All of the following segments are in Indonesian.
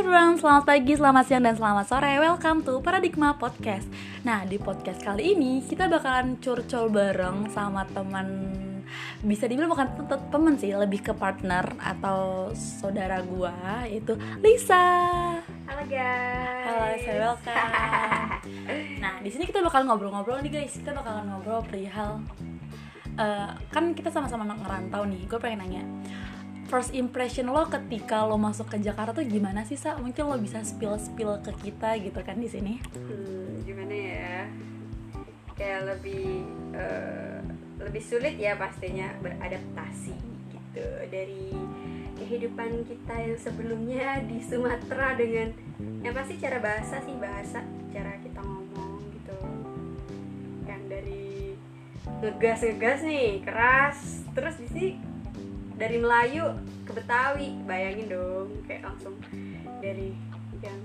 everyone, selamat pagi, selamat siang, dan selamat sore. Welcome to Paradigma Podcast. Nah, di podcast kali ini kita bakalan curcol bareng sama teman Bisa dibilang bukan teman sih, lebih ke partner atau saudara gua Yaitu Lisa. Halo guys. Halo, saya welcome. Nah, di sini kita bakal ngobrol-ngobrol nih guys. Kita bakalan ngobrol perihal uh, Kan kita sama-sama ngerantau nih, gue pengen nanya first impression lo ketika lo masuk ke Jakarta tuh gimana sih sa? Mungkin lo bisa spill spill ke kita gitu kan di sini. Hmm, gimana ya? Kayak lebih uh, lebih sulit ya pastinya beradaptasi gitu dari kehidupan kita yang sebelumnya di Sumatera dengan yang pasti cara bahasa sih bahasa cara kita ngomong gitu. Yang dari ngegas ngegas nih keras terus di sini dari Melayu ke Betawi bayangin dong kayak langsung dari yang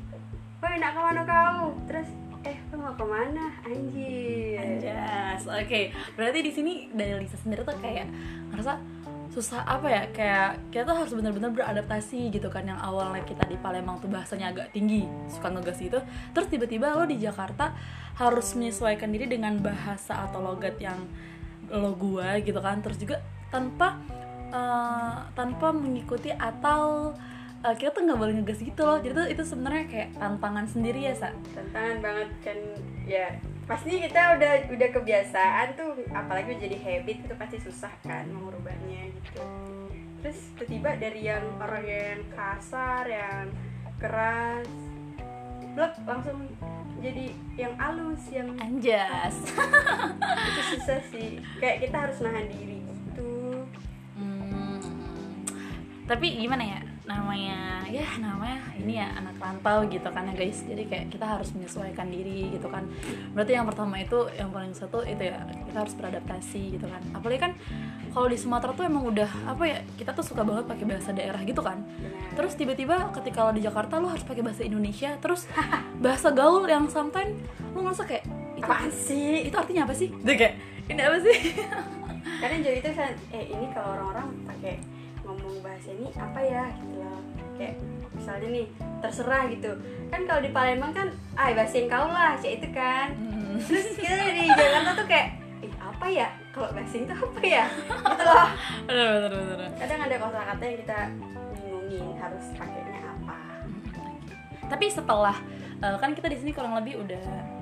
oh enak ke mana kau? Terus eh lo mau ke mana anjir. Anjas oke. Okay. berarti di sini dari Lisa sendiri tuh kayak ngerasa susah apa ya kayak kita tuh harus benar-benar beradaptasi gitu kan. Yang awalnya kita di Palembang tuh bahasanya agak tinggi suka ngegas itu terus tiba-tiba lo di Jakarta harus menyesuaikan diri dengan bahasa atau logat yang lo gua gitu kan. Terus juga tanpa uh, tanpa mengikuti atau uh, kita tuh nggak boleh ngegas gitu loh. Jadi tuh itu sebenarnya kayak tantangan sendiri ya sa. Tantangan banget kan ya pasti kita udah udah kebiasaan tuh apalagi jadi habit itu pasti susah kan mengubahnya gitu. Terus tiba-tiba dari yang orang yang kasar yang keras blok langsung jadi yang halus yang anjas. Itu susah sih. Kayak kita harus nahan diri tapi gimana ya namanya ya namanya ini ya anak rantau gitu kan ya guys. Jadi kayak kita harus menyesuaikan diri gitu kan. Berarti yang pertama itu yang paling satu itu ya kita harus beradaptasi gitu kan. Apalagi kan kalau di Sumatera tuh emang udah apa ya kita tuh suka banget pakai bahasa daerah gitu kan. Terus tiba-tiba ketika lo di Jakarta lo harus pakai bahasa Indonesia terus bahasa gaul yang sometimes lo ngerasa kayak itu apa sih? itu artinya apa sih? Dia kayak ini apa sih? Kadang jadi itu eh ini kalau orang-orang pakai bahasa ini apa ya? Gitu loh. Kayak misalnya nih terserah gitu. Kan kalau di Palembang kan ah bahasa yang kau lah cek itu kan. Hmm. terus kita di Jakarta tuh kayak ih apa ya? Kalau bahasa itu apa ya? Gitu loh. Bener, bener, bener. kadang ada kata-kata yang kita bingungin harus pakainya apa. Tapi setelah uh, kan kita di sini kurang lebih udah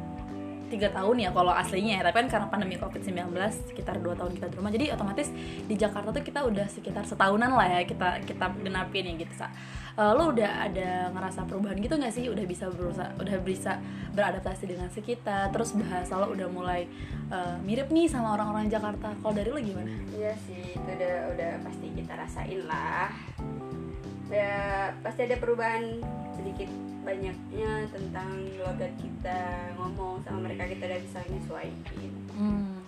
tiga tahun ya kalau aslinya ya. Tapi kan karena pandemi covid 19 sekitar dua tahun kita di rumah. Jadi otomatis di Jakarta tuh kita udah sekitar setahunan lah ya kita kita genapin ya gitu sa. Uh, lo udah ada ngerasa perubahan gitu nggak sih? Udah bisa berusaha udah bisa beradaptasi dengan sekitar terus bahasa lo udah mulai uh, mirip nih sama orang-orang Jakarta. Kalau dari lo gimana? Iya sih itu udah udah pasti kita rasain lah. Ya pasti ada perubahan sedikit banyaknya tentang logat kita ngomong sama mereka kita udah bisa nyesuaiin hmm.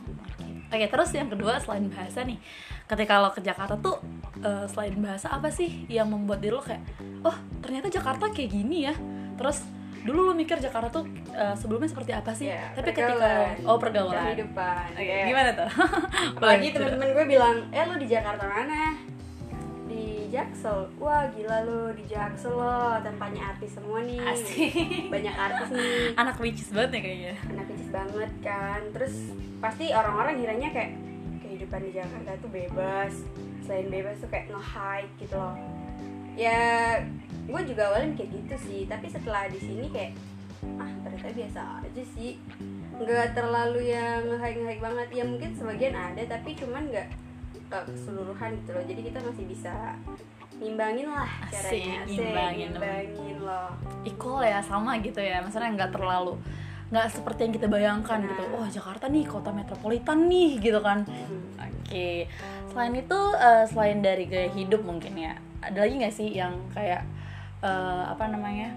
Oke, okay, terus yang kedua selain bahasa nih, ketika lo ke Jakarta tuh uh, selain bahasa apa sih yang membuat diri lo kayak, oh ternyata Jakarta kayak gini ya. Terus dulu lo mikir Jakarta tuh uh, sebelumnya seperti apa sih? Yeah, Tapi ketika oh pergaulan, kehidupan. Oke, okay, gimana tuh? Apalagi teman-teman gue bilang, eh lo di Jakarta mana? Jaksel. Wah gila lo di Jaksel lo tempatnya artis semua nih. Asik. banyak artis nih. Anak witches banget ya kayaknya. Anak witches banget kan. Terus pasti orang-orang kiranya kayak kehidupan di Jakarta tuh bebas. Selain bebas tuh kayak nge-hike gitu loh. Ya gue juga awalnya kayak gitu sih. Tapi setelah di sini kayak ah ternyata biasa aja sih. Nggak terlalu yang nge-hike nge-hike banget. Ya mungkin sebagian ada tapi cuman nggak keseluruhan gitu loh. Jadi kita masih bisa nimbangin lah caranya Asik, nimbangin, nimbangin loh. Equal ya sama gitu ya. Maksudnya nggak terlalu nggak seperti yang kita bayangkan nah. gitu oh Jakarta nih kota metropolitan nih gitu kan. Hmm. oke. Okay. selain itu uh, selain dari gaya hidup mungkin ya ada lagi nggak sih yang kayak uh, apa namanya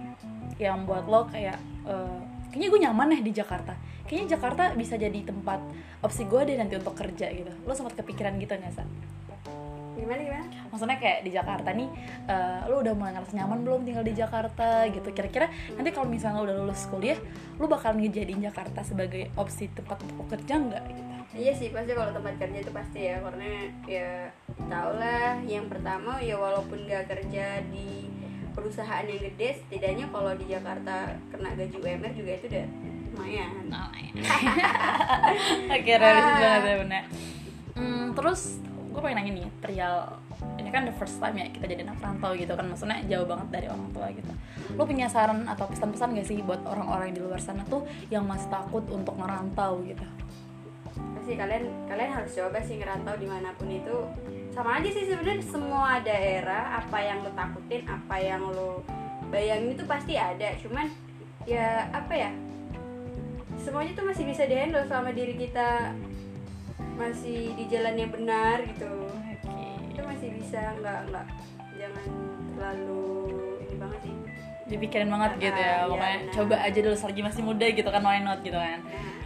yang buat lo kayak uh, kayaknya gue nyaman nih di Jakarta kayaknya Jakarta bisa jadi tempat opsi gue deh nanti untuk kerja gitu. Lo sempat kepikiran gitu nggak sa? Gimana gimana? Maksudnya kayak di Jakarta nih uh, lo udah mulai ngerasa nyaman belum tinggal di Jakarta gitu? Kira-kira nanti kalau misalnya lo udah lulus kuliah lo bakal ngejadiin Jakarta sebagai opsi tempat kerja nggak gitu? Iya sih pasti kalau tempat kerja itu pasti ya karena ya tau lah yang pertama ya walaupun gak kerja di perusahaan yang gede setidaknya kalau di Jakarta kena gaji UMR juga itu udah lumayan. Oke, realistis banget ya bener. Hmm, terus gue pengen nanya nih, trial ini kan the first time ya kita jadi anak rantau gitu kan maksudnya jauh banget dari orang tua gitu. Lo punya saran atau pesan-pesan gak sih buat orang-orang di luar sana tuh yang masih takut untuk ngerantau gitu? Pasti kalian kalian harus coba sih ngerantau di mana pun itu. Sama aja sih sebenarnya semua daerah apa yang lo takutin apa yang lo bayangin itu pasti ada. Cuman ya apa ya semuanya tuh masih bisa dihandle selama diri kita masih di jalan yang benar gitu. Oke. Itu masih bisa nggak nggak jangan terlalu ini banget sih. Dipikirin banget gitu Ah, ya iya, pokoknya benar. coba aja dulu selagi masih muda gitu kan why not gitu kan. Nah.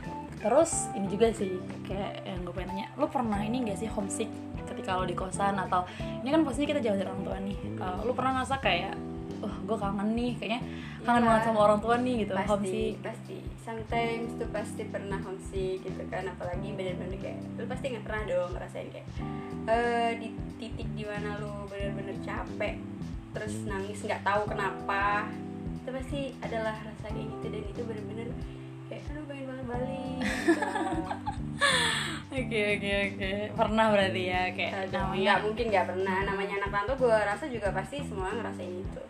Terus ini juga sih kayak yang gue pengen nanya lo pernah ini gak sih homesick ketika lo di kosan? Atau ini kan pastinya kita jauh dari orang tua nih. Uh, lo pernah ngerasa kayak wah gue kangen nih kayaknya kangen Iya. banget sama orang tua nih gitu pasti homesick. pasti. Sometimes tuh pasti pernah homesick gitu kan apalagi bener-bener kayak lu pasti nggak pernah dong ngerasain kayak eh di titik di mana lu bener-bener capek terus nangis nggak tahu kenapa. Itu pasti adalah rasa kayak gitu dan itu bener-bener kayak aduh pengen banget balik oke oke oke. Pernah berarti ya kayak Aduh, namanya nggak mungkin nggak pernah. Namanya anak rantau gue rasa juga pasti semua ngerasain itu.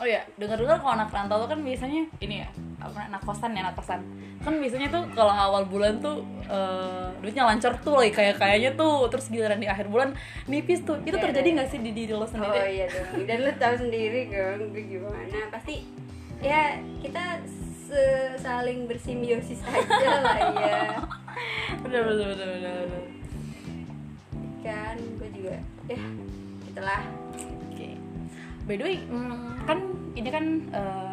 Oh ya dengar dengar kalau anak rantau tuh kan biasanya ini ya apa anak kosan ya anak kosan. Kan biasanya tuh kalau awal bulan tuh eh, duitnya lancar tuh lagi kayak kayaknya tuh. Terus giliran di akhir bulan nipis tuh. Itu Iya, terjadi iya. nggak sih di diri lo Oh sendiri iya dong. Dan lu tahu sendiri kan gue gimana. Pasti ya kita saling bersimbiosis aja lah ya. bener bener bener, bener. Kan gue juga ya itulah. Oke. By the way, mm, kan ini kan eh,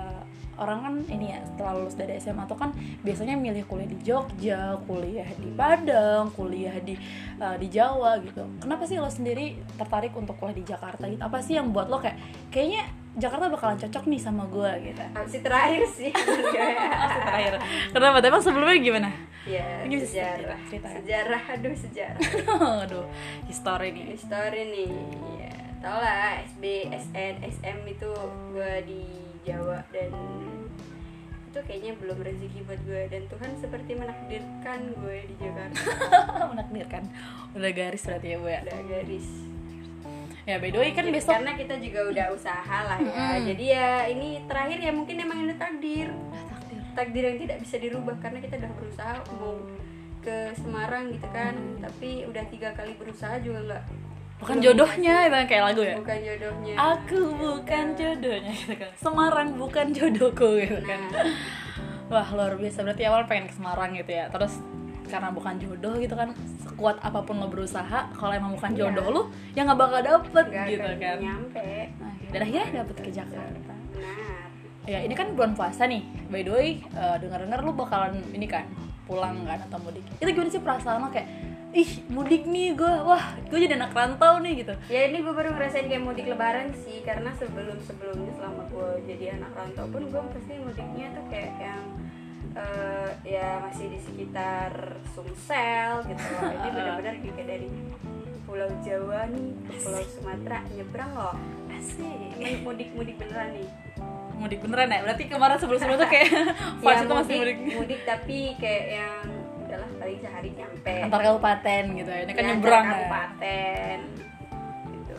orang kan ini ya setelah lulus dari SMA tuh kan biasanya milih kuliah di Jogja, kuliah di Padang, kuliah di eh, di Jawa gitu. Kenapa sih lo sendiri tertarik untuk kuliah di Jakarta gitu? Apa sih yang buat lo kayak kayaknya Jakarta bakalan cocok nih sama gue gitu? Opsi terakhir sih. Terakhir. Kenapa? Emang sebelumnya gimana? ya sejarah. cerita. Sejarah aduh sejarah. Aduh, history nih. Story nih. Ya, tau lah SB, SN, SM itu gue di Jawa dan itu kayaknya belum rezeki buat gue dan Tuhan seperti menakdirkan gue di Jakarta Menakdirkan. Udah garis berarti ya, Bu ya. ada garis Ya, by the way kan Jadi besok karena kita juga udah usaha lah ya Mm-mm. jadi ya ini terakhir ya mungkin emang ini takdir Udah takdir. takdir yang tidak bisa dirubah karena kita udah berusaha mau ke Semarang gitu kan tapi udah tiga kali berusaha juga nggak bukan jodohnya itu kayak lagu ya? Bukan jodohnya. Aku Ya bukan jodohnya gitu kan. Semarang bukan jodohku gitu kan. Nah wah luar biasa. Berarti awal pengen ke Semarang gitu ya. Terus karena bukan jodoh gitu kan sekuat apa pun lo berusaha kalau emang bukan Iya. jodoh lo ya nggak bakal dapet nggak gitu kan. nyampe. Nah, dan akhirnya dapet ke Jakarta. Benar. Ya ini kan bulan puasa nih. By the way eh, dengar-dengar lu bakalan ini kan pulang kan atau mudik. Itu gimana sih perasaan lo kayak ih mudik nih gue wah gue jadi anak rantau nih gitu. Ya ini gue baru ngerasain kayak mudik lebaran sih karena sebelum sebelumnya selama gue jadi anak rantau pun gue pasti mudiknya tuh kayak yang eh, ya masih di sekitar Sumsel gitu. Loh ini benar-benar kayak dari Pulau Jawa nih ke Pulau Sumatera nyebrang loh. Asik. Ini mudik-mudik beneran nih. Mudik beneran ya? Berarti kemarin sebelum sebelum tuh kayak ya itu masih mudik, mudik. mudik tapi kayak yang paling sehari nyampe antar kabupaten gitu ya ini kan Ya, nyebrang antar ya. kabupaten gitu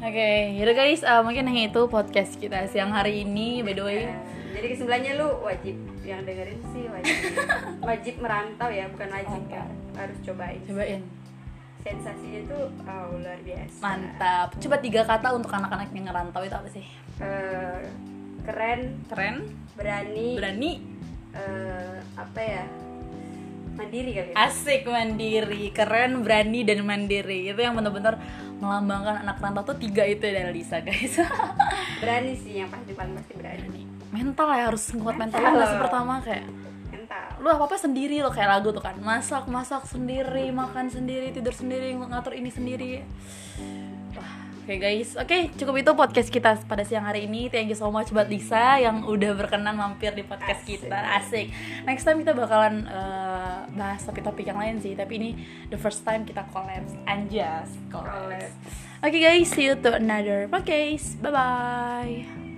Oke, yaudah guys, uh, mungkin yang itu podcast kita siang hari ini. By the way, Nah, jadi kesimpulannya lu wajib yang dengerin sih wajib wajib merantau ya bukan wajib ya harus cobain cobain. sensasinya tuh oh, luar biasa Mantap. Coba tiga kata untuk anak-anak yang ngerantau itu apa sih? Eh, keren Keren, berani berani, eh, apa ya mandiri ya asik, mandiri, keren, berani dan mandiri. Itu yang benar-benar melambangkan anak rantau tuh tiga itu ya dari Lisa guys. berani sih yang pasti paling pasti berani. Mental ya harus kuat mental, Mental. sih pertama kayak mental lu apa apa sendiri lo kayak lagu tuh kan masak masak sendiri makan sendiri tidur sendiri ngatur ini sendiri oke guys. Oke cukup itu podcast kita pada siang hari ini. Thank you so much buat Lisa yang udah berkenan mampir di podcast Asik. kita. Asik. Next time kita bakalan eh, bahas topik-topik yang lain sih tapi ini the first time kita collabs anjas collabs Collabs. oke guys. See you to another podcast. Bye bye